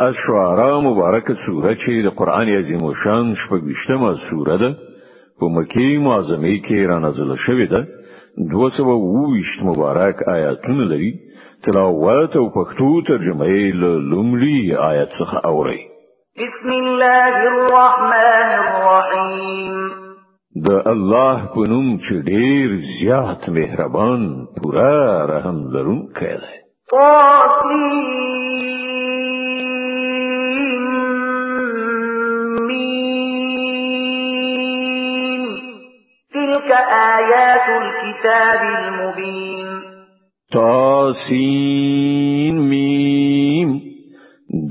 اشعراء مبارکه سوره چې د قران عظیم شان شپږشتمه سوره ده. په مکی معظمه کې را نازله شوې ده 220 مبارک آیاتونه لري. تلاوت او پښتو ترجمه یې لومړی آیت څخه اوري بسم الله الرحمن الرحیم. د الله په نوم چې ډیر زیات مهربان پورا رحم لرونکی دی آيات الكتاب المبين. تاسين ميم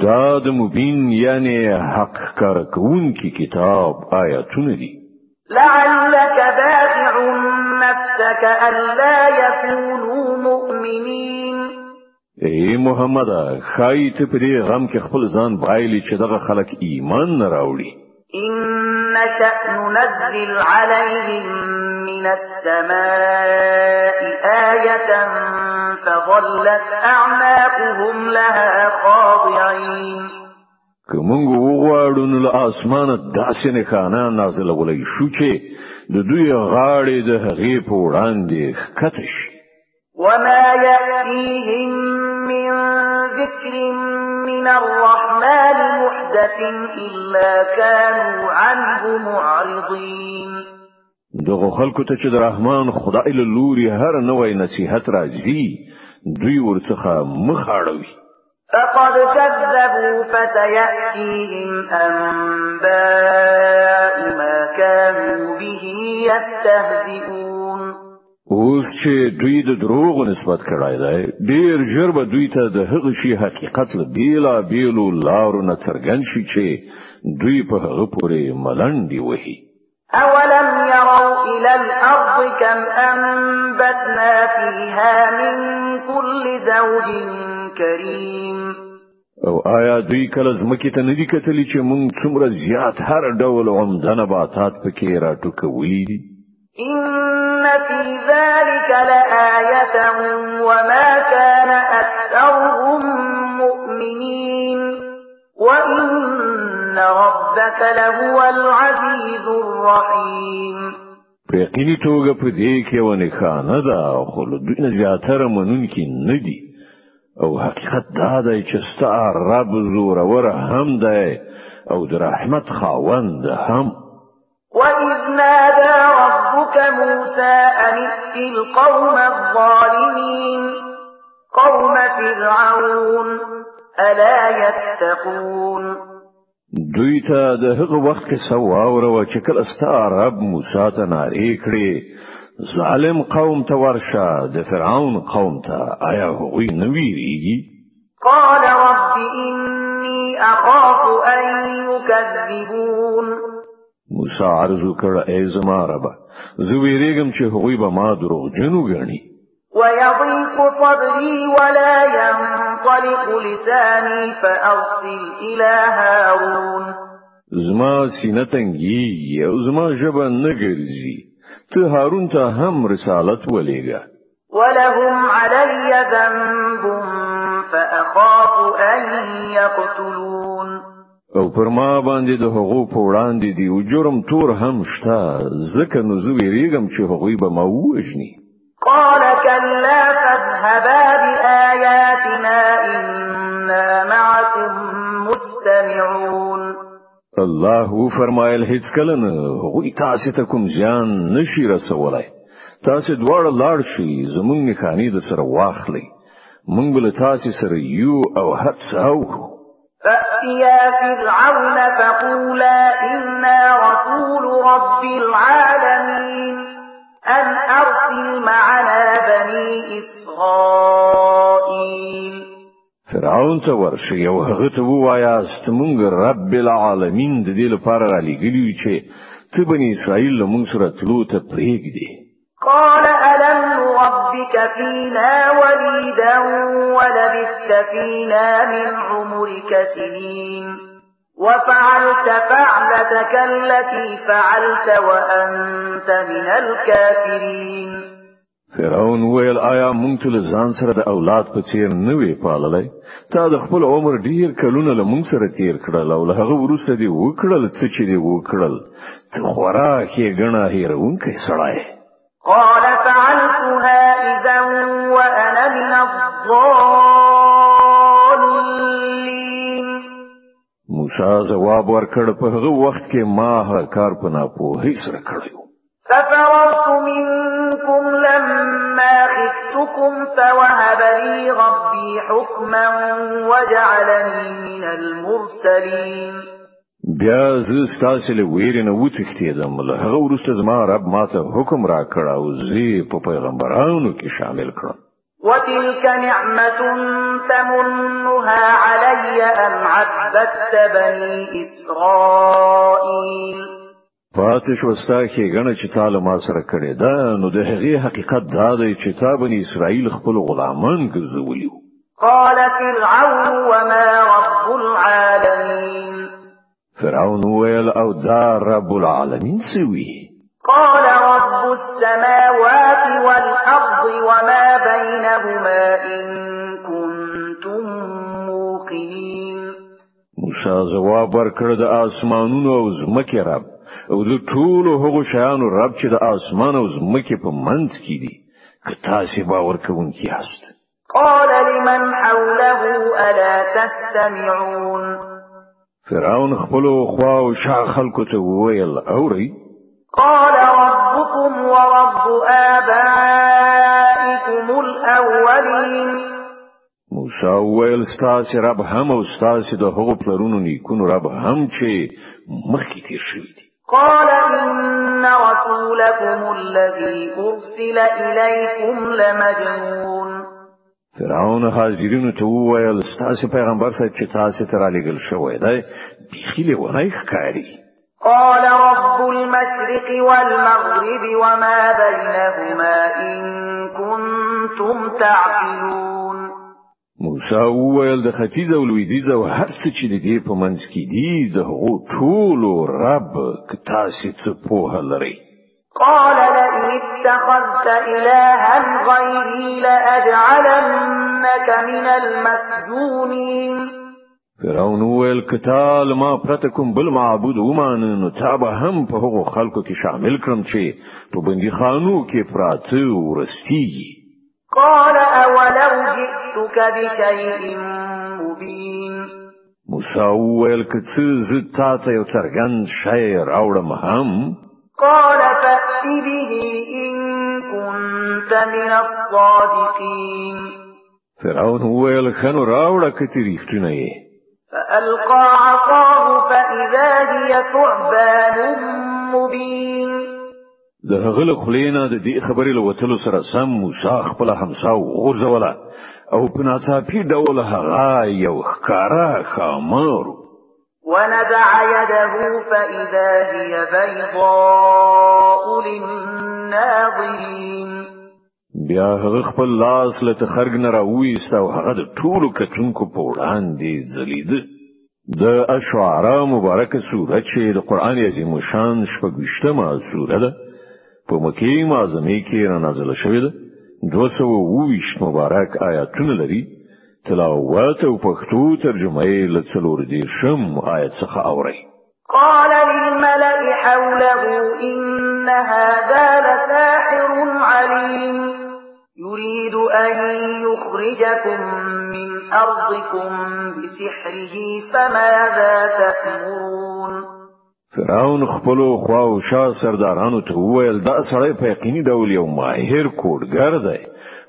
داد مبين یعنی حق کارکون کی کتاب آیاتونه دي. لعلك باخع نفسك ألا يكونوا مؤمنين. ای محمد خای ته په دې غم کې خپل ځان بایلی چې دغه خلک ایمان نه راوړي. إن شأن ننزل عليهم من السماء آية فظلت أعناقهم لها خاضعين. مونږ وغواړو نو له آسمانه داسې نه خانه نازلولای شو چې د دوی غاړې د هغې په وړاندې وما يأتيهم من ذكر من الرحمن محدث إلا كانوا عنه معرضين. دغه خلکو ته چې د رحمان خدای له لوري هر نوې نصيحت راځي دوی ورڅخه مخ اړوي. فقد كذبوا فسيأتيهم أنباء ما كانوا به يستهزئون. اوس چې دوی د دروغ نسبت کړای دی ډیر ژر به دوی ته د هغه شی حقیقت له بیلا بیلو لارو نه څرګند شي چې دوی په هغه پورې ملنډي وهي. يروا إلى الأرض كم أنبتنا فيها من كل زوج كريم أو آیا دوی کله زمکه ته ندی کتلی چې مونږ څومره زیات هر ډول عمده نباتات پکې راټوکولې دي؟ إن فی ذلک لآیه وما كان اکثرهم مؤمنین وإن ربك لهو العزیز الرحیم په یقیني توګه په دې کې ونه خانه ده خو دوی نه زیاتره منونکي نه دي أو حقیقت دا دی چې ستا رب زور ور هم دی. أو د رحمت خاوند هم. وَإِذْ نَادَى رَبُّكَ مُوسَى أَنِ ائْتِ الْقَوْمَ الظَّالِمِينَ. قَوْمَ فِرْعَوْنَ أَلَا يَتَّقُونَ؟ دوی ته د هغه وخت کې سوا او چې کله ستا رب موسی ته ناری کړی ظالم قوم ته ورشه د فرعون قوم ته. آیا هغوی نه ویریږي؟ قال رب اني اخاف ان يكذبون. موسی عرض وکړ ای زما رب زه ویریږم چې هغوی به ما دروغجن وګڼي. ويضيق صدري ولا ينطلق لساني فأرسل إلى هارون. زما سینه تنګي أو زما ژبه نه ګرځي. ته هارون ته هم رسالت ولېګا ولهم علي ذنب فأخاف أن يقتلون. أو پر ما باندې د هغو په وړاندې دی أو جرم تور هم شته. ځکه نو زه ویریږم چې هغوی به ما وژني قال كلا فاذهبا بآياتنا إنا معكم مستمعون الله فرمایل هیڅ کله نه غوی تاسو ته کوم ځان نشي رسولای تاسو دواړه لاړ شي زمونږ نخانی د سره واخلي مونږ بل تاسو سره یو أو هڅاو فأتيا فرعون فقولا إنا رسول رب العالمين أن أرسل معنا بني إسرائيل فرعون ته ورشي أو هغه ته رب العالمین د دې لپاره را لګیلی چې ته بنی اسرائیل له مونږ سره تلو ته پریږدي قال ألم ربك فينا وليدا ولبثت فينا من عمرك سنين؟ وفعلت فعلتك التي فعلت وأنت من الكافرين. فرعون ویل آیا مونږ ته ځان سره د أولاد په څیر نه وی پاللای تا د خپل عمر ډیر کلونه له مونږ سره تیر کړل أو له هغه وروسته دی وکړل څه چې دی وکړل. ته خورا کې غنا هیرونکې سړای قال فعلتها اذا وأنا من الضالين. موسی جواب ورکړ په هغه وخت کې ما هر کار په ناپوهۍ سره کړی ففررت منكم لما خفتكم فوهب لي ربي حكما وجعلني من المرسلين بیا زه ستاسو له ویرې نه وتښتېدم له هغه وروسته زما رب ماته حکم را کړ او زه په پیغمبرانو کې شامل کړم وتلك نعمة تمنها علي أن عبدت بني إسرائيل. پاتې شو ستا کې غنه چې تعالی ما سره کړې ده نو د هغې حقیقت دا دی چې تا بني اسرائیل خپل غلامان ګرځولیو. قال فرعون وما رب العالمين فرعون ویل أو دا رب العالمین سوي قال رب السماوات والأرض وما بينهما إن كنتم موقنين. موسی جواب ورکړ د آسمانونو أو زمکه رب. أو د ټولو هغو شیانو رب چې د آسمان أو زمکه په منځ کې دي. که تاسو باور کوونکی یاست قال لمن حوله ألا تستمعون؟ فرعون خپل خوا او شا خلکو ته وویل اوري قال ربكم ورب آبائكم الأولين. موسی ویل ستاسو رب هم او ستاسو د هغو پلرونو نیکونو رب هم چې مخکې تیر شوی دی قال إن رسولكم الذي أرسل إليكم لمجنون. فرعون حاضرینو ته وویل ستاسو پیغمبر صاحب چې تاسو ته را لګل شوی دی بيخي له ښکاری قال رب المشرق والمغرب وما بينهما إن كنتم تعقلون. موسی وویل د ختیځ أو لویدیځ أو هر څه چې د دې په منځ کې دي د هغو ټولو رب که تاسو څه پوهه لرئ. قال لئن اتخذت إلها غيري لأجعلنك من المسجونين. فرعون وویل کتال ما پرته کوم بل معبود ومانه نو تا به هم په هغو خلکو کې شامل کړم چې په بندي خانو کې پراته ورستیږي. قال أولو جئتك بشيء مبين. موسی وویل که څه زه تا ته یو څرګند شی راوړم هم. قال فأت به إن كنت من الصادقين. فرعون وویل خنو راوړه کتی ریښتونه یې فألقى عصاه فإذا هي ثعبان مبين. د هغه له خلینا د دې خبرې له وتلو سره سم موسی خپل همسا وغورځوله. أو په ناڅاپي ډول هغه یو ښکارا خامر ونزع يده فإذا هي بيضاء للناظرين. بیا هغه خپل لاس له تخرګ نه راوېست او هغه د ټولو کتونکو په وړاندې ځلیده د الشعراء مبارکه سوره چې د قران عظیم شان شپږشتمه سوره ده په مکه معظمه کې را نازله شوې ده. 220 مبارک آیاتونه لري. تلاوت او پښتو ترجمه یې له څلور دېرشم آیت څخه اوري قال للملأ حوله إن هذا لساحر عليم يريد أن يخرجكم من أرضكم بسحره فماذا تأمرون؟ فرعون خپل خوا او شا سردارانو ته وویل دا سړی په یقیني ډول یو ماهر کوډګر دی.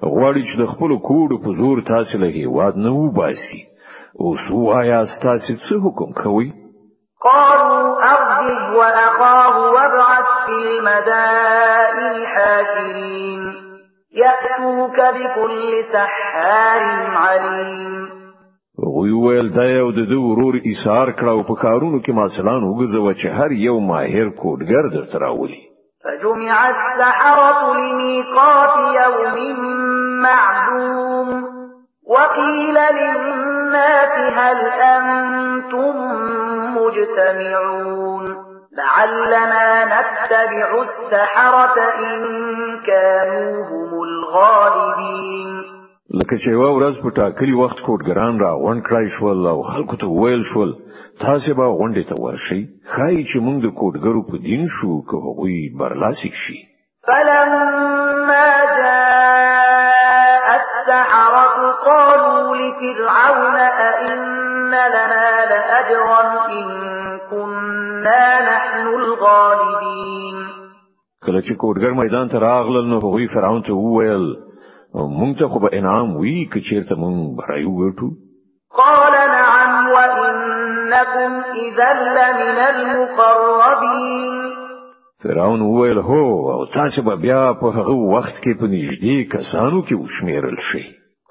غواړي چې د خپل کوډ په زور تاسو له هیواد نه وباسي. او سو آیا تاسو څه حکم کوي قالوا أرجه وأخاه وابعث في المدائن حاشرين يأتوك بكل سحار عليم. غوی ویل دا یو د دوه ورور ایثار کړو په کارونو کې ماسلان وګزو چې هر یو ماهر کوډګر درته راولي. فجمع السحرة لميقات يوم معلوم. وقيل للناس هل أنتم مجتمعون. لعلنا نتبع السحرة إن كانوا هم الغالبين. لکه چې یو ورځ په ټاکلي وخت کوټګران را غونډ کړای شول أو خلکو ته ویل شول تاسو به غونډې ته ورشئ ښايي چې موږ د کوډګرو په دین شو که هغوی برلاسي شي. فلما جاء السحرة قالوا لفرعون أئن لنا لأجرا إن كنا نحن الغالبين کله چې کوډګر میدان ته راغلل نو هغوی فرعون ته وویل مونږ ته خو به انعام وی که چیرته مونږ بری وګټو؟ قال نعم وإنكم إذا لمن المقربين. فرعون وویل هو أو تاسو به بیا په هغه وخت کې په نږدې کسانو کې وشمیرل شئ.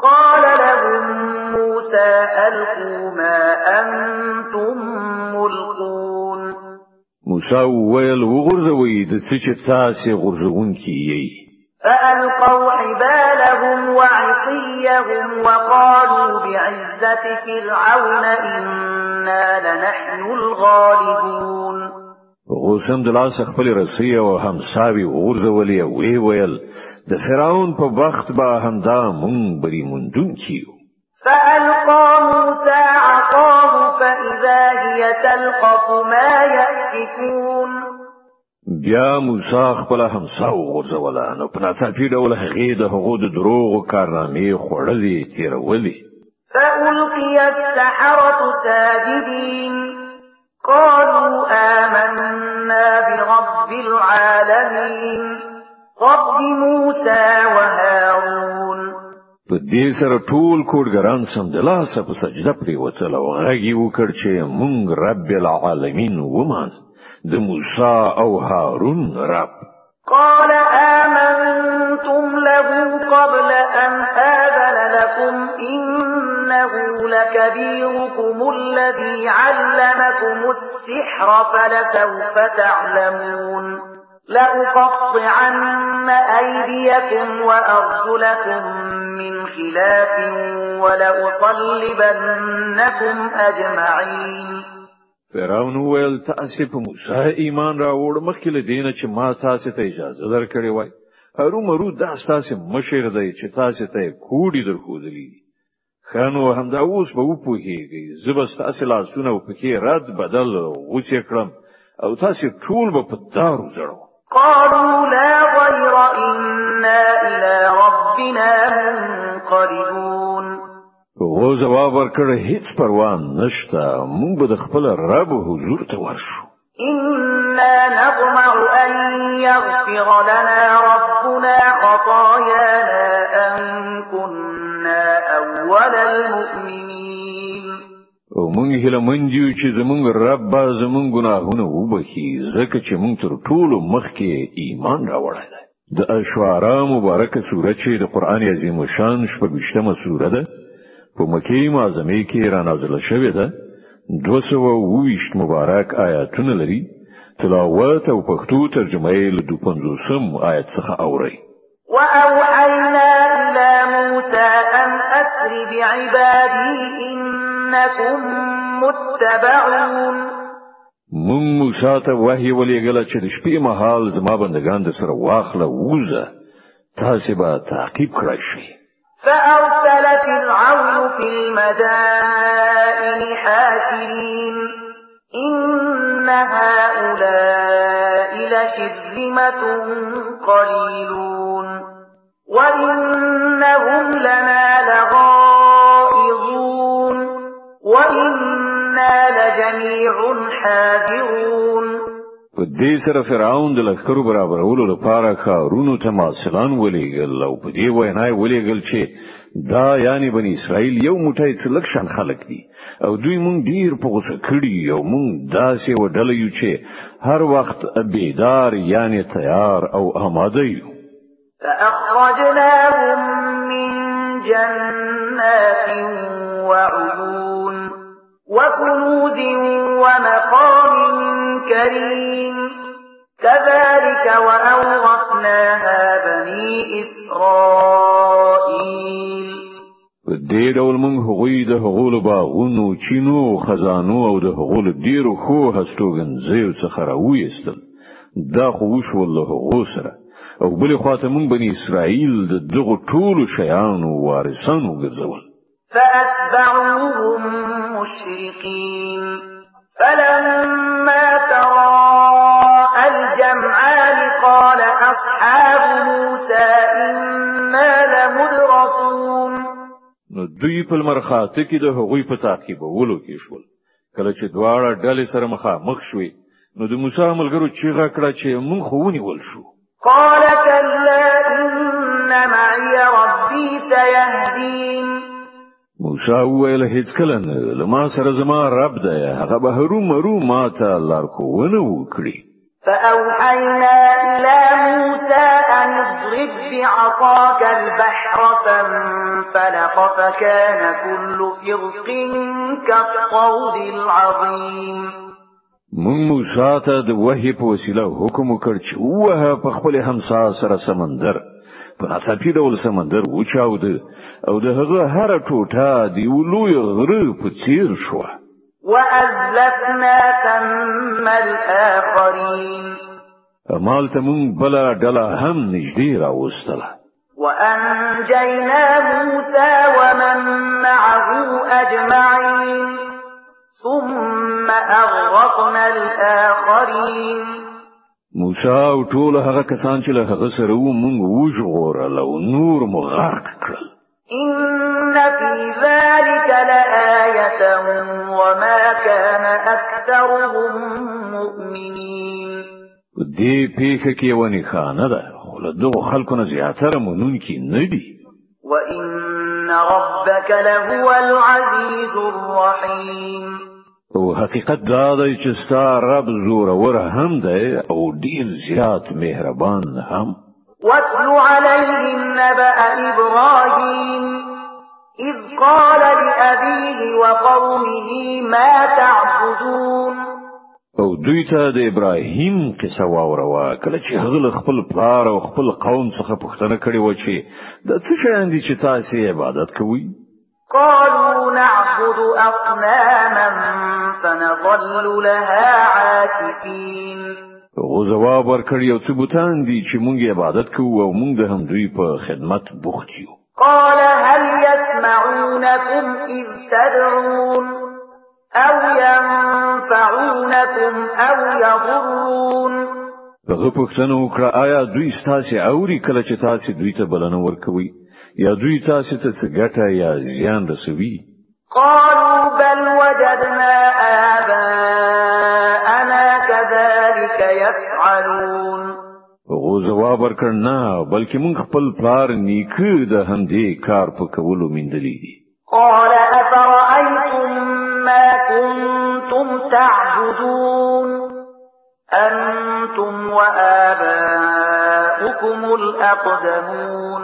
قال لهم موسى ألقوا ما ملقون موسی وویل وغورځوي د څه چې تاسو غورځونکي یې. فألقوا حبالهم وعصيهم وقالوا بعزة فرعون إنا لنحن الغالبون. غوسم د لاس خپل رسی او همساوي ورزولې وی ویل د فرعون په وخت به همدا مونږ بری مونږ کیو فألقى موسى عصاه فإذا هي تلقف ما يأفكون. بیا موسی خپل همسا وغورځوله نو په ناڅاپي ډول هغه د هغو د دروغ کارنامې خوړلې تیرولې فألقي السحرة ساجدين. قالوا آمنا برب العالمين. رب موسى وهارون. په دې سره ټول کوډګران سم د لاسه په سجده پرې وتل أو هغه وکړ چې مونږ رب العالمین ومان د موسی أو هارون رب قال آمنتم له قبل أن آذن لكم إنه لكبيركم الذي علمكم السحر فلسوف تعلمون لأقطعن أيديكم وأرجلكم من خلاف ولأصلبنكم أجمعين. فرعون ویل تاسو په موسی ایمان راوړ مخکې له دینه چې ما تاسو ته اجازه درکړې وای. هرو مرو دا تاسو مشر دی چې تاسو ته کوډي درخودلی خانو همدا اوس به وپوهیږي زبست تاسو لاسونه او پکې رد بدل غوڅ کړم او تاسو ټول به په دارو زړو قالوا لا غير إنا إلى ربنا منقلبون. هغه جواب ورکړ هیڅ پروا نشته. مونږ به د خپل رب حضور ته ورشو. إنا نطمع أن يغفر لنا ربنا خطايانا أن كنا أول المؤمنين. او مونږ هله منجو چې زمونږ رب به زمونږ ګناهونه وبخي ځکه چې مونږ تر ټولو مخکې ایمان راوړل د اشعار مبارکه سوره چې د قران عظیم شان شپږشتمه سوره ده په مکه معظمه کې را نازله شوې ده. 220 مبارک آیاتونه لري. تلاوت او پښتو ترجمه یې له 250 آیت څخه اوري وأوحينا إلى موسى أن أسر بعبادي إنكم متبعون. موږ موسی ته وحی ولېګل چې د شپې مهال زما بندگان د سره واخله ووزه تاسو به تعقیب کړئ شئ. فأرسل فرعون في المدائن حاشرين إن هؤلاء لشرذمة قليلون. وإنهم لنا لغائظون لجميع حاذرون. په دې سره فرعون د لخرو برابرولو لپاره کارونو ته ماسلان ولېګل او په دې وینای ولېګل چې دا یعنی بنی اسرائیل یو موټی څلکشن خلق دي او دوی مونږ ډیر په غوسه کړي او مونږ داسې وډل یو چې هر وخت بیدار یعنی تیار او آماده یو. فأخرجناهم من جنات وعيون وكنوز ومقام كريم كذلك وأورثناها بني إسرائيل دې ډول موږ هغوی د هغوی له باغونو چینو خزانو او د هغوی له ډیرو خو هستوګن ځایو څخه راوېستل دا خو وشول له هغو او بل خواته موږ بني اسرائیل د دغه ټولو شیانو وارثانو ګرځول. فأتبعوهم مشرقين. فلما تراءى الجمعان قال أصحاب موسى إنا لمدركون. نو دوی په لمرخاته کې د هغوی په تعقیبولو کې شول. کله چې دواړه ډلې سره مخامخ شوې نو د موسی ملګرو چیغه کړه چې مونږ خو ونیول شو. قال كلا إن معي ربي سيهدين. موسی وویل هیڅ کله نه له ما سره زما رب دی. هغه به هرو مرو ما ته لارښوونه وکړي. فأوحينا إلى موسى أن اضرب بعصاك البحر فانفلق فكان كل فرق كالطود العظيم. موږ موسی ته د وحی په وسیله حکم وکړ چې وه په خپل همسا سره سمندر په ناڅاپي ډول سمندر وچاود او د هغه هر ټوټه دی ولوی غره په څیر شو وأزلفنا ثم الآخرين مال ته مونږ بل ډله هم نږدې راوستله وأنجينا موسى ومن معه أجمعين ثم أغرقنا الآخرين موسی او ټول هغه کسان چې له هغه سره وو مونږ وژغورل او نور مو غرق کړل. إن في ذلك لآية وما كان أكثرهم مؤمنين. دې پیښه کې ونی خانه ده خو له دغه خلکو نه زیاتره مونږ نه دي. وإن ربك لهو العزيز الرحيم او حقیقت دا دی چې ستا رب زور ور هم دی او ډیر زیات مهربان هم. واتل عليهم نبأ إبراهيم إذ قال لأبيه وقومه ما تعبدون. او دوی ته د ابراهیم قصه واوروا کله چې هغه خپل پلار او خپل قوم څخه پوښتنه کړې و چې د څه شي دي چې تاسو عبادت کوئ قالوا نعبد أصناما فنظل لها عاكفين. هغو جواب ورکړ یو څه بوتان دي چې مونږ عبادت کوو او مونږ هم دوی په خدمت بوخت یو. قال هل يسمعونكم إذ تدعون أو ينفعونكم أو يضرون؟ هغه پوښتنه وکړه آیا دوی ستاسو اوري کله چې تاسو دوی ته بلنه ورکوي یا دوی تاسو ته څه ګټه یا زیان رسوي؟ قالوا بل وجدنا آباءنا كذلك يفعلون. غو جواب ورکړ نه بلکې موږ خپل پلار نیکه د همدې کار په کولو میندلې دي. قال أفرأيتم ما كنتم تعبدون؟ أنتم وآباؤكم الأقدمون.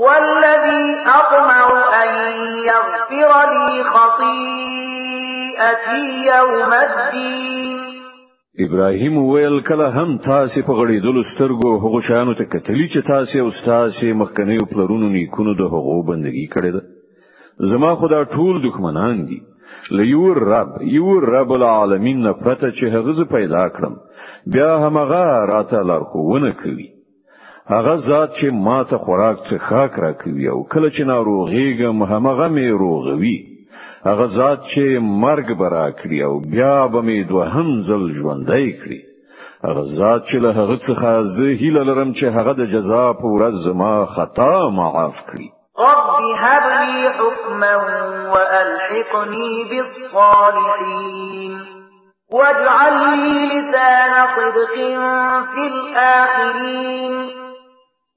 والذي أطمع أن يغفر لي خطيئتي يوم الدين. ابراهيم ویل کله هم تاسو په غړېدلي سترګو هغه شانو ته کتلی چې تاسو او تاسو مخکنی پلرونو نیکونو د هغو بندگی کړې ده. زما خدا ټول دښمنان دي. له یو رب العالمین نه پرته چې هغه پیدا کړم بیا همغه راته لارښوونه کوي هغه ذات چې ما ته خوراک څخه راکوي او کله چې ناروغیږم همغه مې روغوي. هغه ذات چې مرګ برا کړی او بیا به مې دوهم ځل ژوندۍ کړی هغه ذات چې له هغه څخه زه هیله لرم چې هغه د جزا په ورځ زما خطا معاف کړي. رب هب لي حكما وألحقني بالصالحين. واجعل لي لسان صدق في الآخرين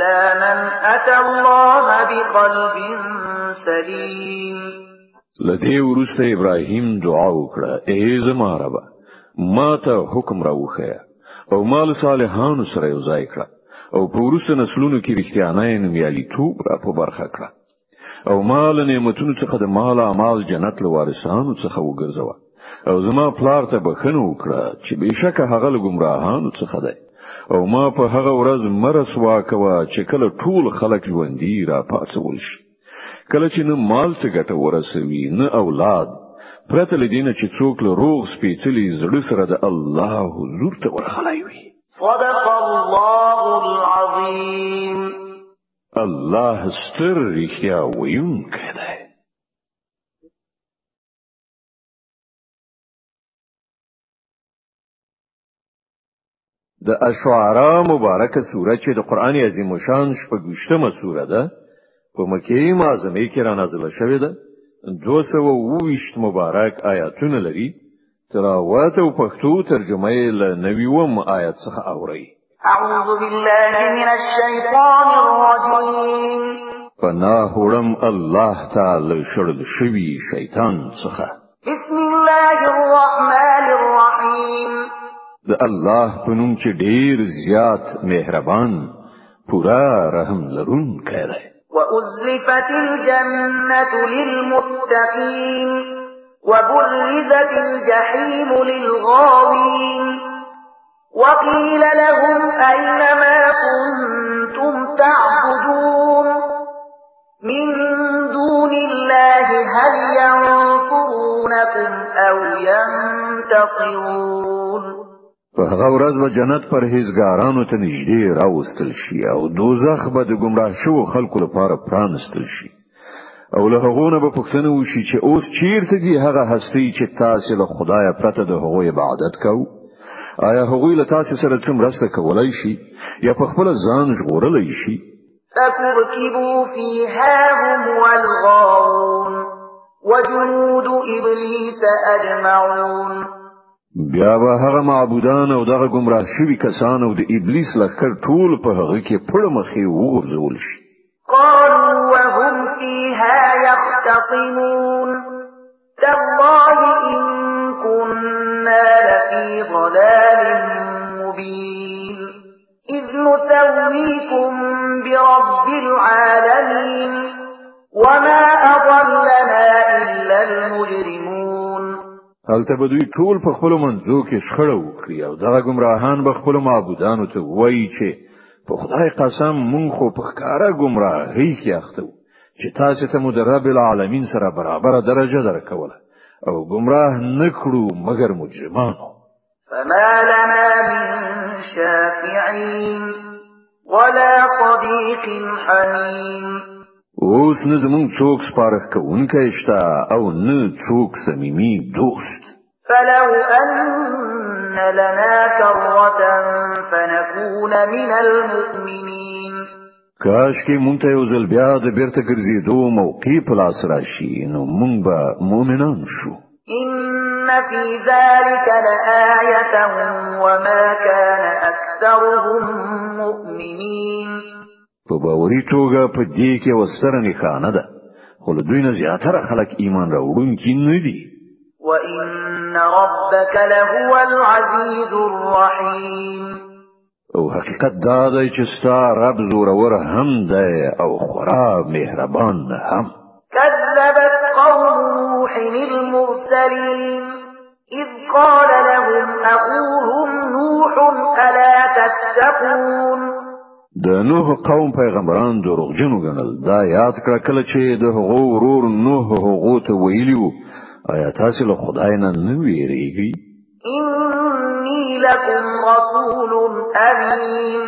إلا من أتى الله بقلب سليم. لدې ورسته ابراهيم دعا وکړه. اے زما رب ما ته حکم راوخه او مال صالحانو سره یو ځای کړه او په ورسته نسلونو کې رښتیانه نومیالي توب را په برخه کړه او مال نعمتونو څخه د مال اعمال جنت لوارثانو څخه وګرځوه او زما پلار ته بخنه وکړه چې بشکه هغه له گمراهانو څخه دی او ما په هغه ورځ مه رسوا کوه چې کله ټول خلک ژوندۍ را پاڅول شي. کله چې نه مال څه ګټه ورسوي نه اولاد. پرته لدینه چې څوک له روغ سپېڅلي زړه سره د الله حضور ته ورغلی وي. صدق الله العظيم الله ستر رښتیا ویونکی دی د اشعارا مبارکه سوره چې د قران عظیم شان شپږشتمه سوره ده په مکه معظمه کې را نازله شوې ده. 220 مبارک آیاتونه لري. تلاوت او پښتو ترجمه یې له نویوم آیت څخه اوري أعوذ بالله من الشيطان الرجيم پناه وړم الله تعالی شړل شوی شیطان څخه. بسم الله الرحمن د الله په نوم چې ډیر زیات مهربان پورا رحم لرونکی دی. وأزلفت الجنة للمتقين وبرزت الجحيم للغاوين وقيل لهم أين ما كنتم تعبدون من دون الله هل ينصرونكم أو ينتصرون په هغه ورځ به جنت پرهیزګارانو ته نږدې راوستل شي او دوزخ به د گمراه شو خلکو لپاره پرانستل شي. او له هغه به پوښتنه وشي چې اوس چیرته دي هغه هستی چې تاسو له خدای پرته د هغه عبادت کوو؟ آیا هغه له تاسو سره څوم راسته کولای شي؟ یا په خپل ځان ژغورلای شي؟ فكبكبوا فيها هم والغاوون وجنود إبليس أجمعون بیا به هغه معبودان أو دغه گمراه شوي کسان أو د ابلیس لخر ټول په هغه کې پړ مخې وغورځول شي. قالوا وهم فيها يختصمون. تالله إن كنا لفي ضلال مبين. إذ نسويكم برب العالمين. وما أضلنا إلا المجرمون. هلته به دوی ټول په خپل منځو کې شخړه وکړي او دغه گمراهان به خپل معبودانو ته وایي چې په خدای قسم مونږ خو په ښکارا گمراهۍ کې اخته چې تاسو ته مو د رب العالمین سره برابر درجه درکوله او گمراه نکړو مگر مجرمانو. فما لنا من شافعين ولا صديق حميم اوس نه زموږ څوک سپارښت کوونکی شته او نه څوک صمیمي دوست فلو أن لنا كرة فنكون من المؤمنين کاش کې مونږ ته یو ځل بیا د بیرته ګرځېدو موقع په لاس راشي نو مونږ به مؤمنان شو إن في ذلك لآية وما كان أكثرهم مؤمنين په باوري توګه په دې کې وستره نښانه ده. خو دوی نه زیاتره خلک ایمان راوړونکي نه دي. وإن ربك لهو العزيز الرحيم. او حقیقت دا دی چې ستا رب زورور هم دی او خورا مهربان هم. كذبت قوم نوح المرسلين. إذ قال لهم أخوهم نوح ألا تتقون د نوح قوم پیغمبران دروغجنو ګڼل. دا یاد کړه کله چې د هغو ورور نوح هغو ته ویلیو آیا تاسو له خدای نه نه ویریږئ؟ إني لكم رسول أمين.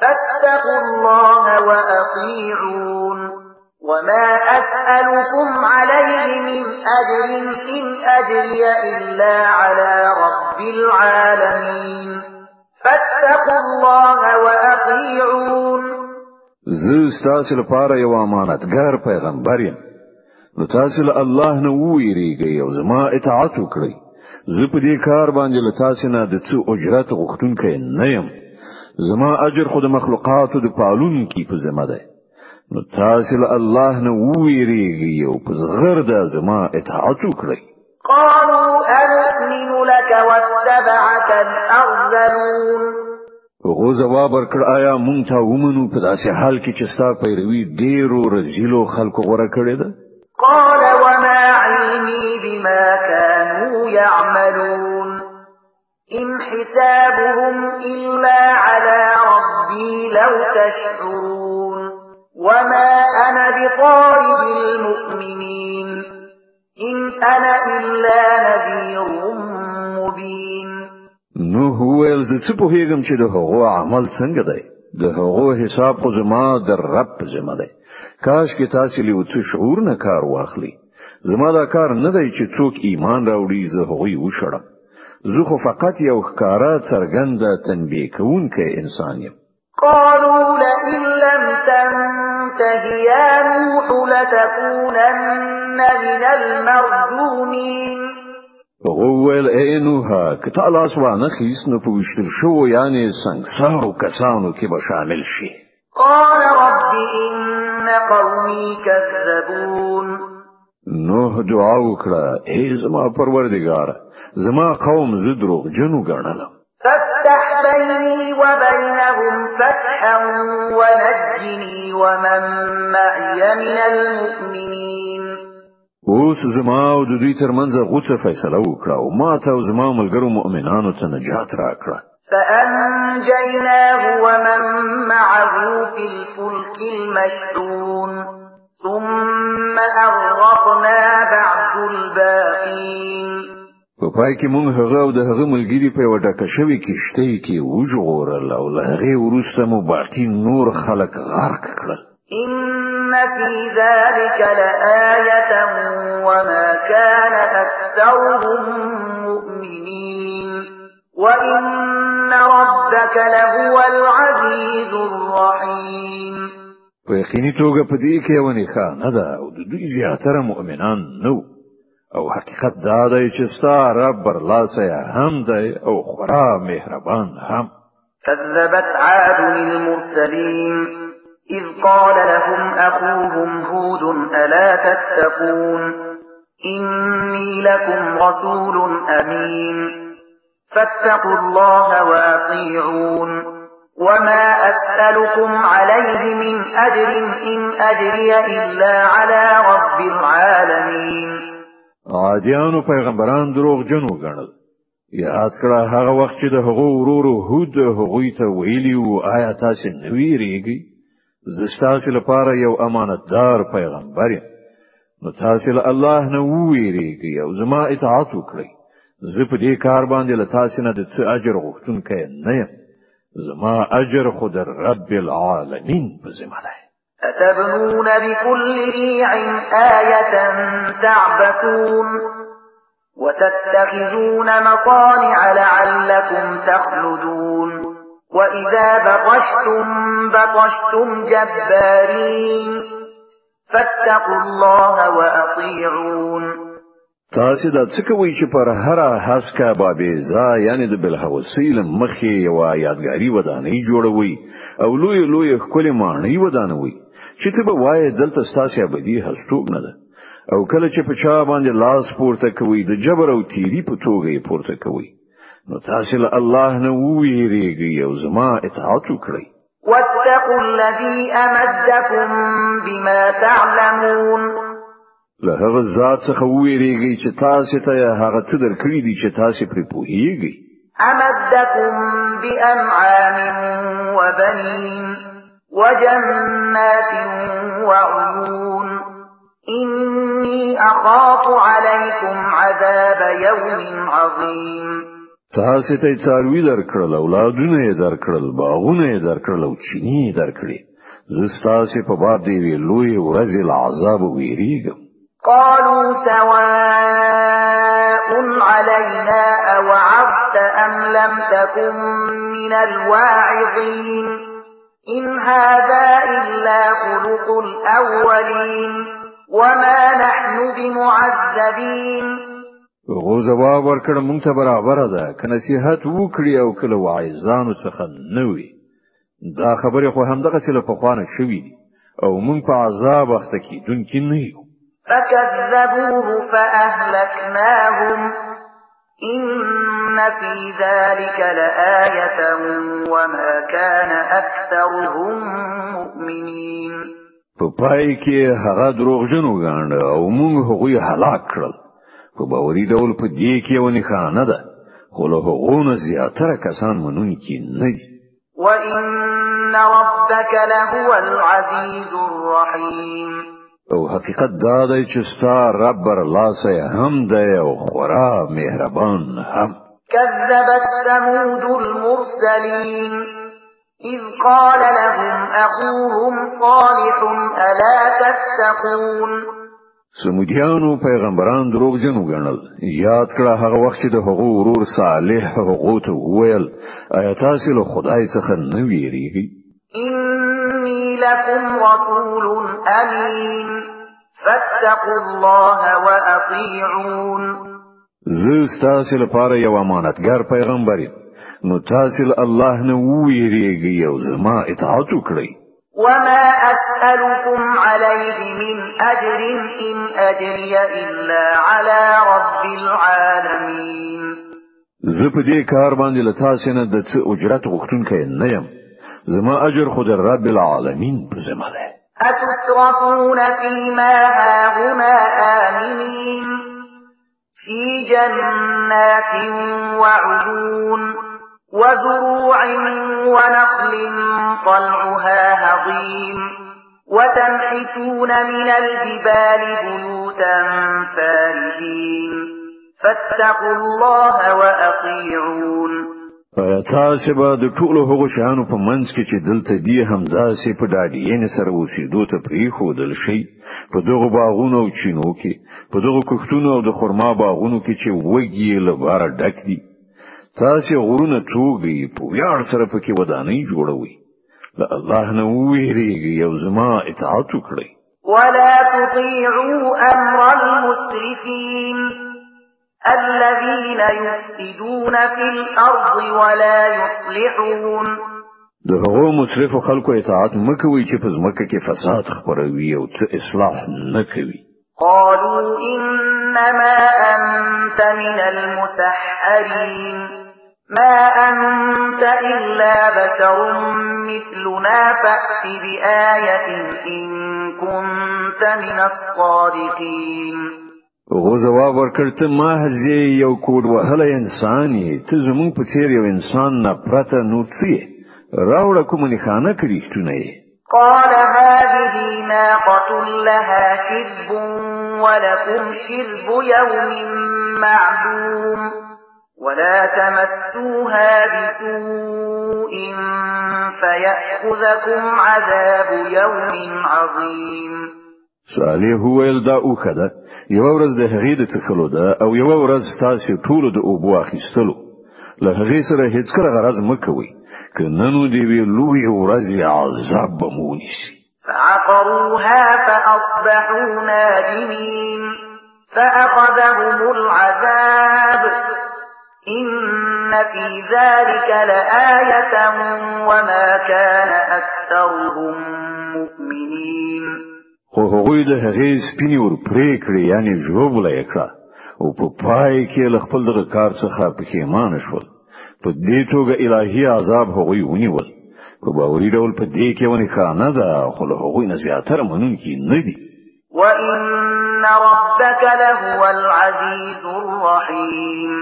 فاتقوا الله وأطيعون. وما أسألكم عليه من أجر إن أجري إلا على رب العالمين. فاتقوا الله وأطيعون. زه ستاسو لپاره یو امانتدار پیغمبر یم. نو تاسو له الله نه ویریږئ او زما اطاعت وکړئ. زه په دې کار باندې له تاسو نه د څه اجر غوښتونکی نه یم. زما اجر خو د مخلوقاتو د پالونکي په ذمہ ده نو تاسو له الله نه ویریږئ او په زغر د زما اطاعت وکړئ. قالوا أنؤمن لك واتبعك الأرذلون. هغه جواب ورکړ آیا مونږ ته ومنو په داسې حال کې چې ستا پیروي ډیرو رزيلو خلکو غوره کړې ده؟ قال وما علمي بما كانوا يعملون إن حسابهم إلا على ربي لو تشعرون. وما أنا بطارد المؤمنين إن أنا إلا نذير مبين نو هو ز څه په هیګم چې د هغو عمل څنګه دی؟ د هغو حساب خو زما د رب ذمہ دی. کاش کې تاسو له څه شعور نه کار واخلي. زما دا کار نه دی چې څوک ایمان راوړي زه هغوی وشړم. زه خو فقط یو ښکارا څرګنده تنبیه کوونکی انسان یم. قالوا لئن تنته يا نوح لتكونن من المرجومين. وویل اے نوحه که ته لاس وانه خیستې نو په ویشتل شوو یعنی څنګه کسانو کې به شامل شي قال رب إن قومي كذبون. نوح دعا وکړه اے زما پروردگار زما قوم زه دروغ جنو ګڼلم. فافتح بيني وبينهم فتحا ونجني ومن معي من المؤمنين. اوس زما أو د دوی ترمنځ غوڅه فیصله وکړه أو ما ته أو زما ملګرو مؤمنانو ته نجات راکړه. فأنجيناه ومن معه في الفلك المشحون. ثم أغرقنا بعد الباقين. په پای کې مونږ هغه او د هغه ملګری په وډه کښوي کېشته کې وژغورل او له هغه وروسته مو باقی نور خلک غرق کړل. إن في ذلك لآية وما كان أكثرهم مؤمنين وإن ربك لهو العزيز الرحيم په یقیني توګه په دې کې یوه نښانه ده او د دوی زیاتره مؤمنان نو او حقیقت دا دی چې ستا رب برلاسه هم دی او خورا مهربان هم. كذبت عاد المرسلين إذ قال لهم أخوهم هود ألا تتقون؟ إني لكم رسول أمين. فاتقوا الله وأطيعون. وما أسألكم عليه من أجر إن أجري إلا على رب العالمين. عادیانو پیغمبران دروغ جنو ګڼل یاد کړه هغه وخت چې د هغو ورورو هود هغوی ته ویلی او آیا تاسو نویریږئ زه ستاسو لپاره یو امانتدار پیغمبر نو تاسو له الله نه ویریږئ او زما اطاعت وکړئ. زه په دې کار باندې له تاسو نه د څه اجر غوښتونکی نه یم. زما اجر خو د رب العالمین په ذمہ ده أتبنون بكل ريع آية تعبثون وتتخذون مصانع لعلكم تخلدون وإذا بطشتم بطشتم جبارين فاتقوا الله وأطيعون تاسو دا څه کوي چې پر هر حسکا بابي ز یعنی د بل حوصیل مخې یو یادګاری ودانې جوړوي أو لوی لوی خپل معنی ودانوي. چې ته به وای دلته ستاسو ابدي هستوګ نه ده. او کله چې په چا باندې لاس پورته کوي د جبر او تیری په توګه پورته کوي نو تاسو له الله نه ویریږئ او زما اطاعت وکړئ. واتقوا الذي أمدكم بما تعلمون. له هغه ذات څخه ویریږئ چې تاسو ته هغه څه درکړي دي چې تاسو پرې پوهیږئ. أمدكم بأنعام وبنين وجنات وعيون. إني أخاف عليكم عذاب يوم عظيم. تاسو ته څاروي درکړل اولادونه یې درکړل باغونه یې درکړل أو چینی یې درکړي زستاسي په باب دی وی لوی ورځ العذاب ویریږم. قالوا سواء علينا أوعظت أم لم تكن من الواعظين. إن هذا إلا خلق الأولين وما نحن بمعذبين غو جواب ورکړ مونږ ته برابر ده کنه نصيحت وکړي أو کله وعظانو څخه نوي دا خبره خو هم دغه څه په خوانه شوې أو مونږ په عذاب وخت کې دن کې نه یو فكذبوه فأهلكناهم إن في ذلك لآية وما كان أكثرهم مؤمنين. په پای کې هغه دروغجن وګاڼه او موږ هغوی هلاک کړل. په باوري ډول په دې کې یوه نښانه ده. خو له هغو نه زیاتره کسان منونکي نه دي. وإن ربك لهو العزيز الرحيم. او حقیقت دا دی چې ستا رب بر لاسه هم دی او خورا مهربان هم. كذبت ثمود المرسلين إذ قال لهم أخوهم صالح ألا تتقون. سمودیانو پیغمبران دروغجن وګڼل یاد کړه هغه وخت چې د هغو ورور صالح هغه ته وویل آیا تاسو له خدای څخه نه ویریږئ لكم رسول أمين. فاتقوا الله وأطيعون. زه ستاسو لپاره یو امانتدار پیغمبر نو تاسو الله نه ویریږئ أو زما اطاعت وکړئ. وما أسألكم عليه من أجر إن أجري إلا على رب العالمين. زه په دې کار باندې له تاسو نه د څه اجرت غوښتونکی نه یم. زما اجر خود رب العالمین په ذمہ ده. أتتركون فيما هاهنا آمنين في جنات وعيون وزروع ونخل طلعها هضيم وتنحتون من الجبال بيوتا فارهين فاتقوا الله وأطيعون تاسو به د ټولو هغو شیانو په منځ کې چې دلته دی هم داسې په ډاډین سره اوسېدو ته پریښودل شي. په دغه باغونو او چینو کې په دغه کښتونو او د خرما باغونو کې چې وګي لپاره ډک دي. تاسو غرونه توګي په ویاړ سره پکې ودانۍ جوړوي له الله نه ویریږي او زما اطاعت وکړئ. ولا تطيعوا امر المسرفين الذين يفسدون في الأرض ولا يصلحون. د هغو خلکو اطاعت مه کوي چې په ځمکه کې فساد خپروي او څه اصلاح نه کوي. قالوا إنما أنت من المسحرين. ما أنت إلا بشر مثلنا فأت بآية إن كنت من الصادقين. غو جواب ورکړ ته ما هزي یو کوډ وهله انسان یې. ته زمون په څیر یو انسان نه پرته نو څه راوړه کوم نه خانه کړی قال هذه ناقة لها شرب ولكم شرب يوم معلوم ولا تمسوها بسوء فيأخذكم عذاب يوم عظيم صالح ویل دا اوخه ده یو ورځ د هغې د څخلو ده أو یو ورځ تاسو ټول د اوبو اخیستلو. له هغې سره هیڅ کله غرض مکوي که ننو دی وی لوی ورځ عذاب بمونیسي فعقروها فأصبحوا نادمين. فأخذهم العذاب. إن في ذلك لآية وما كان أكثرهم مؤمنين. خو هغوی د هغې سپینې ور پرې کړې یعنی ژوبله یې کړه. او په پای کې له خپل دغه کار څخه پښیمان شول. په دې توګه الهي عذاب هغوی ونیول. په باوري ډول په دې کې ونی خانه ده خو له هغوی نه زیاتره منونکي نه دي. وإن ربك لهو العزيز الرحيم.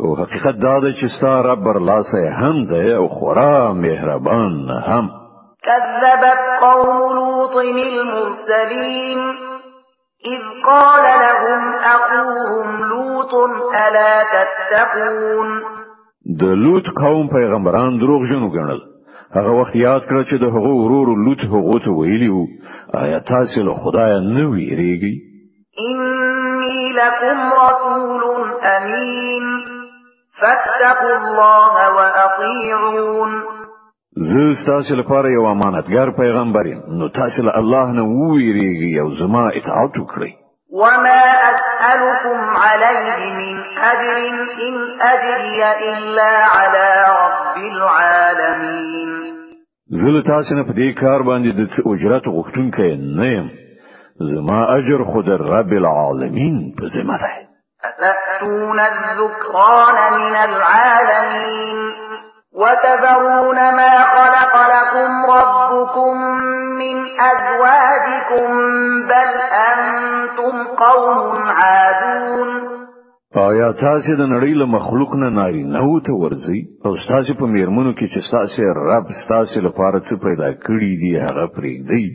او حقیقت دا ده چې ستا رب برلاسه هم ده او خورا مهربان هم كذبت قوم لوط المرسلين إذ قال لهم أخوهم لوط ألا تتقون؟ د لوط قوم پیغمبران دروغ جنو ګڼل هغه وخت یاد کړ چې د هغو ورور لوط هغه ته ویلی وو آیا تاسو له خدای نه ویریږئ؟ إني لكم رسول أمين. فاتقوا الله وأطيعون. زه تاسو لپاره یو امانتګر پیغمبر یم. نو تاسو له الله نه ویریږئ او زما اطاعت وکړئ. وما أسألكم عليه من أجر إن أجري إلا على رب العالمين. زه تاسو نه په دې کار باندې د اجرت غوښتونکی نه یم. زما اجر خود رب العالمین په ذمہ ده أتأتون الذكران من العالمين وتذرون ما خلق لكم ربكم من أزواجكم بل أنتم قوم عادون آیا تاسو د نړۍ له مخلوق نه ناري نه ته ورزي او تاسو په میرمنو کې چې تاسو رب تاسو لپاره څه پیدا کړی دی هغه پرېږدي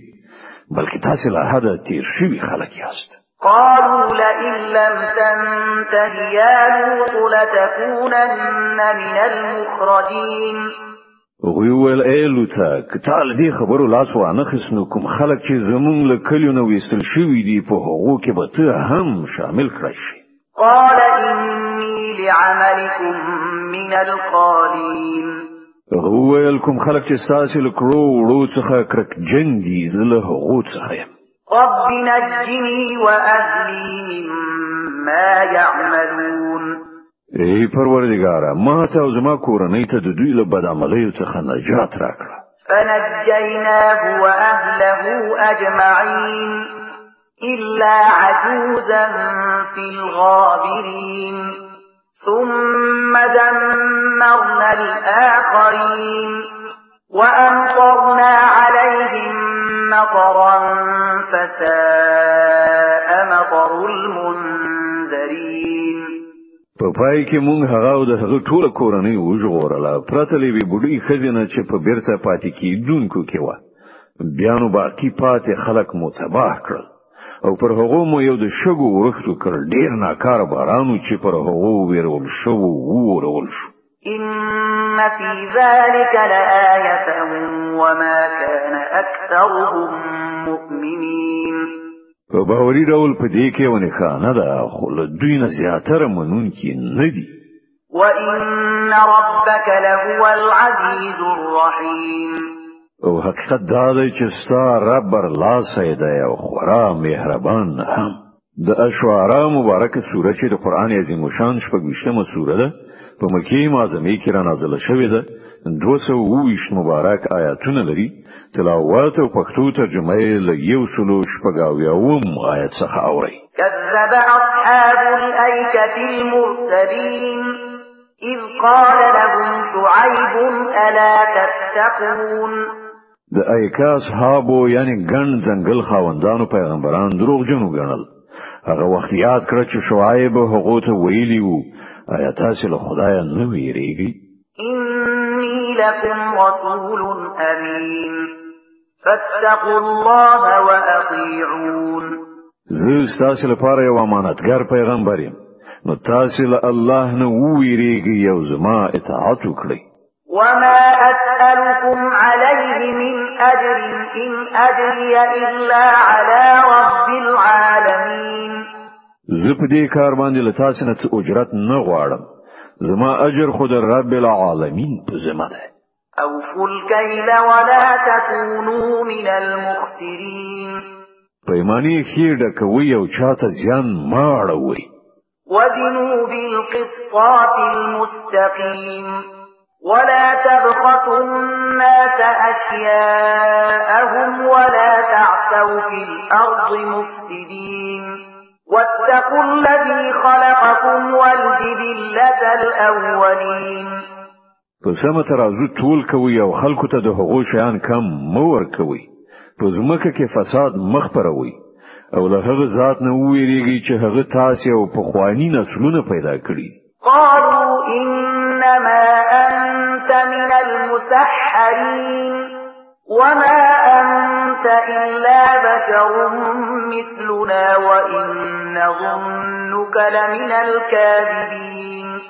بلکې تاسو له حدا تیر شوي خلک یاست قالوا لئن لم تنته يا لوط لتكونن من المخرجين. وی ول ایلوتا کتال دی خبرو لاس وانه خسنو کوم خلک چې زمونږ له کلیو نو وستل شوی دی په هغو کې به ته هم شامل کړی قال إني لعملكم من القالين. ویل کوم خلک چې ستاسو له کړو وړو څخه کرکجن دي زه له هغو څخه رب نجني وأهلي مما يعملون ای پروردګاره ما ته أو زما کورنۍ ته د دوی له بد عملیو څخه نجات راکړه. فنجيناه وأهله أجمعين إلا عجوزا في الغابرين ثم دمرنا الآخرين وأمطرنا عليهم مطرا فساء مطر المنذرين. په پای کې مونږ هغه او د هغه ټوله کورنۍ وژغورله. پرته له یوې بوډۍ ښځې نه چې په بیرته پاتې کیدونکو کې و بیا نو باقی پاتې خلک مو تباه کړل. او پر هغه مو یو د شګو ورختو کړ ډیر ناکار بارانو چې پر هغه ویرول شوو وورول شو إن في ذلك لآية وما كان أكثرهم مؤمنين. په باوري ډول په دې کې یوه نښانه ده خو له دوی نه زیاتره منونکي نه دي. وإن ربك لهو العزيز الرحيم. او حقیقت دا دی چې ستا رب بر دی او خورا مهربان هم. د الشعراء مبارکه سوره چې د قران عظیم الشان شپږشتمه سوره ده په مکی معظمه کې را نازله شوې ده. 220 مبارک آیاتونه لري. تلاوت او پښتو ترجمه یې له یو سلو شپږاویاوم آیت څخه اوري كذب أصحاب الأيكة المرسلين إذ قال لهم شعيب ألا تتقون؟ د ایکا اصحابو یعنی ګڼ ځنګل خاوندانو پیغمبران دروغجنو ګڼل هغه وخت یاد کړ چې شعیب هغه ته ویلی وو آیا تاسو له خدای نه ویریږئ؟ إني لكم رسول أمين. فاتقوا الله وأطيعون. زه تاسو لپاره یو امانتګر پیغمبر یم. نو تاسو له الله نه ویریږئ او زما اطاعت وکړئ وما أسألكم عليه من أجر إن أجري إلا على رب العالمين زه په دې کار باندې له تاسو نه څه اجرت نه غواړم. زما اجر خود رب العالمین په ذمہ ده أوفوا الكيل ولا تكونوا من المخسرين. پیمانی خیر ډکوي أو چاته زیان ما اړوي وزنوا بالقسطاس المستقيم. ولا تبخسوا الناس أشياءهم ولا تعثوا في الأرض مفسدين واتقوا الذي خلقكم والجبلة الأولين په سمه ترازو ټول کوي او خلکو ته د هغو شیان کم مور کوي په ځمکه کې فساد مخ پروي او له هغه ذات نه ویریږي چې هغه تاسو او په خواني نسلونه پیدا کړی قالوا إنما أنت من المسحرين وما أنت إلا بشر مثلنا وإن نظنك لمن الكاذبين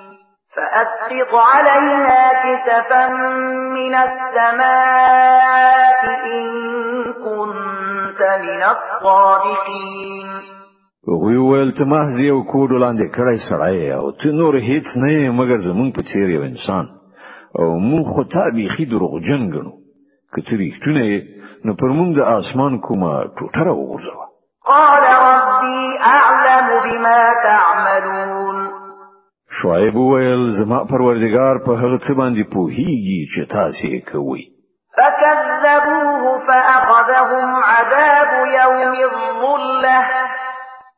فأسقط علينا كسفا من السماء إن كنت من الصادقين وی ویل ته محض یو کوډ لاندې کړی سړی او ته نور هیڅ نه مګر زمون په څیر یو انسان او مونږ خو تا بیخي دروغجن ګڼو که ته ریښتونی یې نو پر مونږ د اسمان کومه ټوټه راوغورځوه قال ربي أعلم بما تعملون شعیب ویل زما پروردگار په هغه څه باندې پوهیږي چې تاسو یې کوئ فكذبوه فأخذهم عذاب يوم الظلة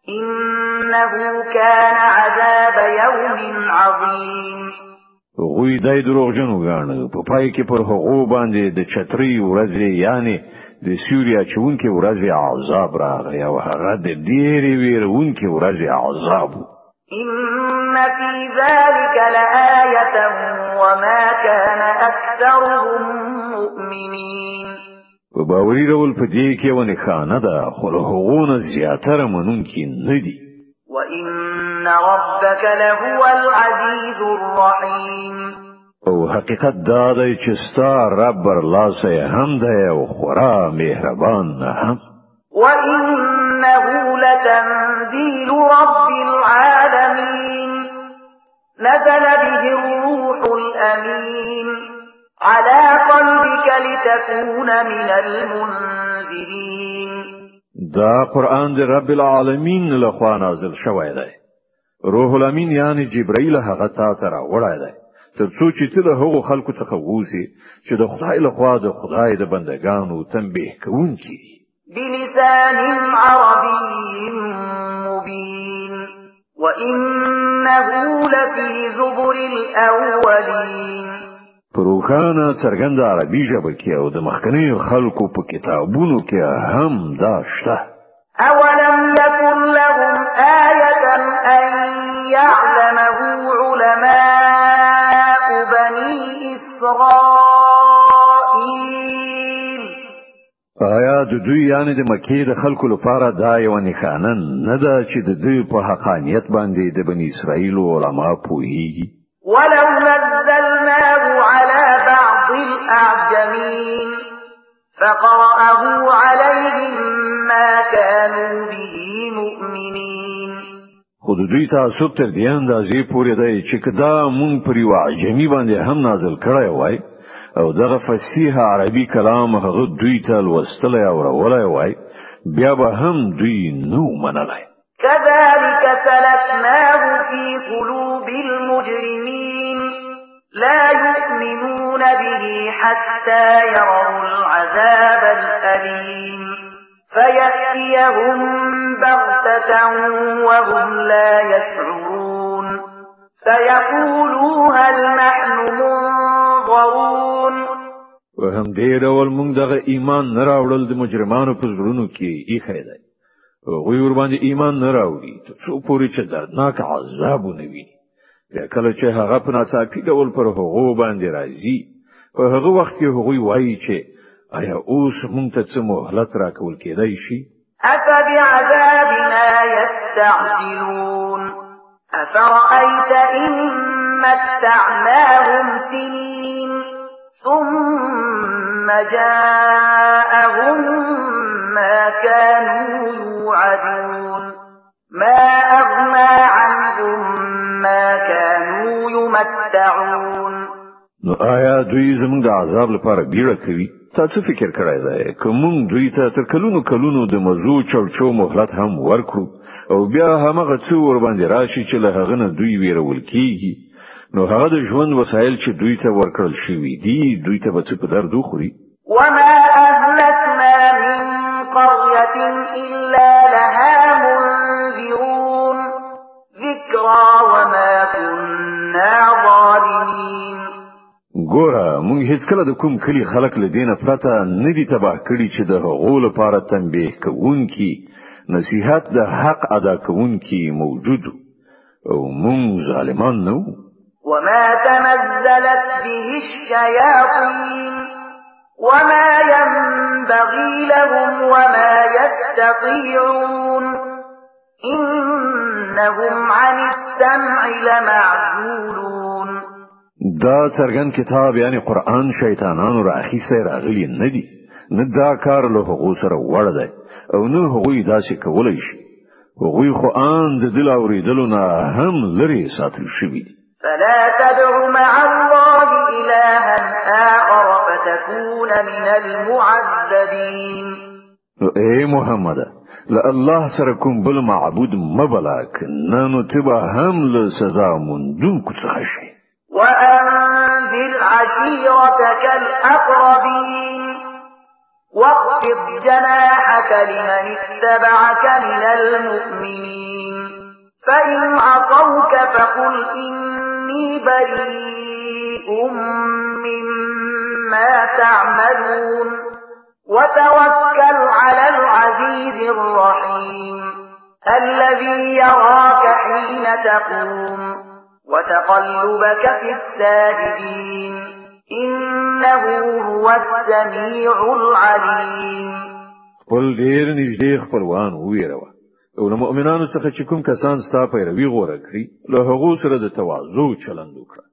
إنه كان عذاب يوم عظيم. هغوی دی دروغجن وګاڼه په پای کې پر هغه باندې د چتري ورځې یعنی د سوري اچوونکې ورځې عذاب راغی او هغه د ډېرې ویروونکې ورځې عذاب إن في ذلك لآية وما كان أكثرهم مؤمنين په باوري ډول په دې کې یوه نښانه ده خو له هغونه زیاتره منونکي نه دي. وإن ربك لهو العزيز الرحيم. او حقیقت دا دی چې ستا رب برلاسه هم دی او خورا مهربان هم. وإنه لتنزيل رب العالمين. نزل به الروح الأمين على قلبك لتكون من المنذرين. دا قرآن د رب العالمین لخوا نازل شوی دی. روح الامین یعنی جبرئیل هغه تا ته راوړی دی. تر څو چې ته له هغو خلکو څخه ووسی چې د خدای لخوا د خدای د بندگانو تنبیه کوونکی دي. بلسان عربي مبين وإنه لفي زبر الأولين. پروخانه څرګند عربي ژبه کې او د مخکنی خلکو په کتابونو کې هم دا شته أولم يكن لهم آية أن يعلمه علماء بني إسرائيل. آیا د دوی یعنی د مکې د خلکو لپاره دا یو نښانه نه ده چې د دوی په حقانیت باندې د بنی اسرائیل علما پوهیږي. ولو على بعض الأعجمين فقرأه عليهم ما كانوا به مؤمنين. خو د دوی تعصب تر دې اندازې پورې دی چې که دا مونږ پر یو عجمی باندې هم نازل کړی وای او دغه فصیح عربي کلام هغه دوی ته لوستل او راولای وای بیا به هم دوی نو منلای كذلك سلكناه في قلوب لا يؤمنون به حتى يروا العذاب الأليم. فيأتيهم بغتة وهم لا يشعرون. فيقولوا هل نحن منظرون. وهم دې ډول مونږ دغه ایمان نه راوړل د مجرمانو په زړونو کې ایښی دی. غوی ور باندې ایمان عذاب بیا کله چې هغه په ناڅاپي ډول پر هغه باندې راځي په هغه وخت کې هغوی وایي چې آیا اوس مونږ ته څه مهلت راکول کېدای شي أفبعذابنا يستعجلون أفرأيت إن متعناهم سنين ثم جاءهم ما كانوا يوعدون ما أغنى عنهم يمتعون نو آیا دوی زموږ د عذاب لپاره بیړه کوي؟ تاسو فکر کړی دی؟ که مونږ دوی ته تر کلونو کلونو د مزو چړچو مهلت هم ورکړو او بیا هغه څو ور باندې راشي چې له هغه نه دوی ویرول کیږي. نو هغه د ژوند وسایل چې دوی ته ورکړل شوی دي دوی ته به څه په درد وخوري؟ وما أهلكنا من قرية كنا ظالمين ګوره مونږ هیڅ کله د کوم کلی خلک له دینه پرته نه دي تباه کړي چې د هغو لپاره تنبیه کوونکی نصیحت د حق ادا کوونکی موجود او مونږ ظالمان نه وما تنزلت به الشياطين وما ينبغي لهم وما يستطيعون إنهم عن السمع لمعزولون دا څرګند کتاب یعنی قرآن شیطانانو راغلی نه دی. نه دا کار له هغه سره وړ دی. أو نه هغه داسې کولای شي. هغه خو آن د دل اوریدلو نه هم لري ساتل شوی دی فلا تدع مع الله إلها آخر فتكون من المعذبين اے محمد لا الله سره کوم بل معبود مبلک نو تبا هم له سزا مندون کو څخه شي وأنذر عشيرتك الأقربين. واخفض جناحك لمن اتبعك من المؤمنين. فإن عصوك فقل إني بريء مما تعملون. وتوكل على العزيز الرحيم الذي يراك حين تقوم وتقلبك في الساجدين إنه هو السميع العليم. قل ډیر نږدې خپلوان ویروه أو له مؤمنانو څخه چې کوم کسان ستا پیروي غوړه کړی له هغو سره د تواضع چلند وکړه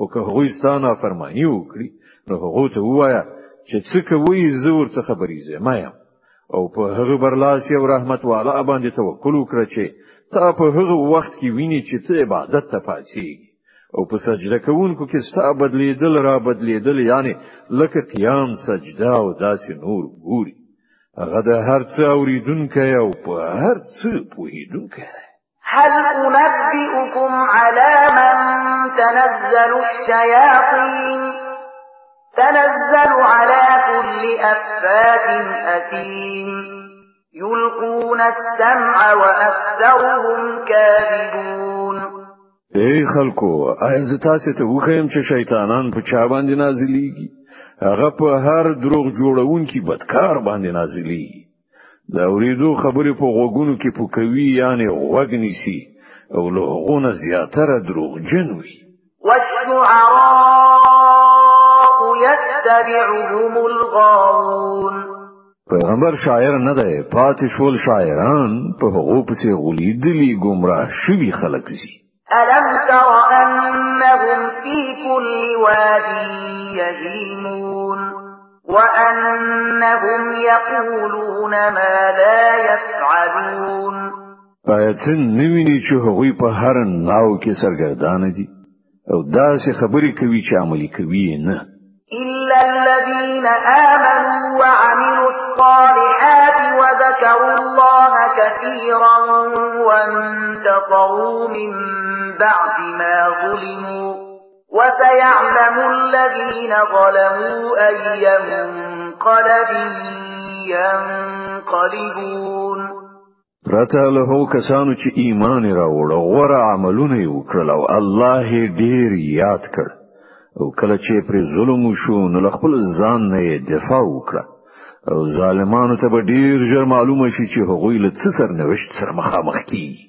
او که هغوی ستا نافرمانی وکړي نو هغه ته وایا چې څه کوئ زه ور څخه بري الذمه یم. او په هغه برلاسی او رحمت والا باندې توکل وکړه چې تا په هغه وخت کې ویني چې ته عبادت ته پاڅېږې او په سجده کوونکو کې ستا بدلیدل را بدلیدل یعنی لکه قیام سجده او داسې نور ګوري. هغه د هر څه اوریدونکی او په هر څه پوهیدونکی هل أنبئكم على من تنزل الشياطين تنزل على كل أفاك أثيم. يلقون السمع وأكثرهم كاذبون. ای خلکو آیا تاسو ته وښیم چې شیطانان په چا باندې نازلېږي. هغه په هر دروغ جوړونکي بدکار باندې نازلېږي. دا ورېدو خبرې په غوګونو کې پوکوي یعنی غوګ نیسي او له غونه زیاتره دروغ جنوي والشعراء يتبعهم الغاوون. پیغمبر شاعر نه دی پاتې شول شاعران په هغو پسې غولیدلی گمراه شوي خلک زی ألم تر أنهم في كل واد يهيمون؟ وأنهم يقولون ما لا يفعلون. آیت نویني چې هغوی په هر ناو کې سرګردان دي؟ او داسې خبرې کوي چې عملي کوي نه إلا الذين آمنوا وعملوا الصالحات وذكروا الله كثيرا وانتصروا من بعد ما ظلموا وسيعلم الذين ظلموا أي منقلب ينقلبون. پرته له کسانو چې ایمان راوړ أو غوړه عملونه وکړل أو الله ډیر یاد کړ. او کله چې پر ظلم وشو نو خپل ځان نه دفاع وکړه. او ظالمانو ته به ډیر ژر معلومه شي چې هغوی له څه سره نوښت سره مخامخ کیږي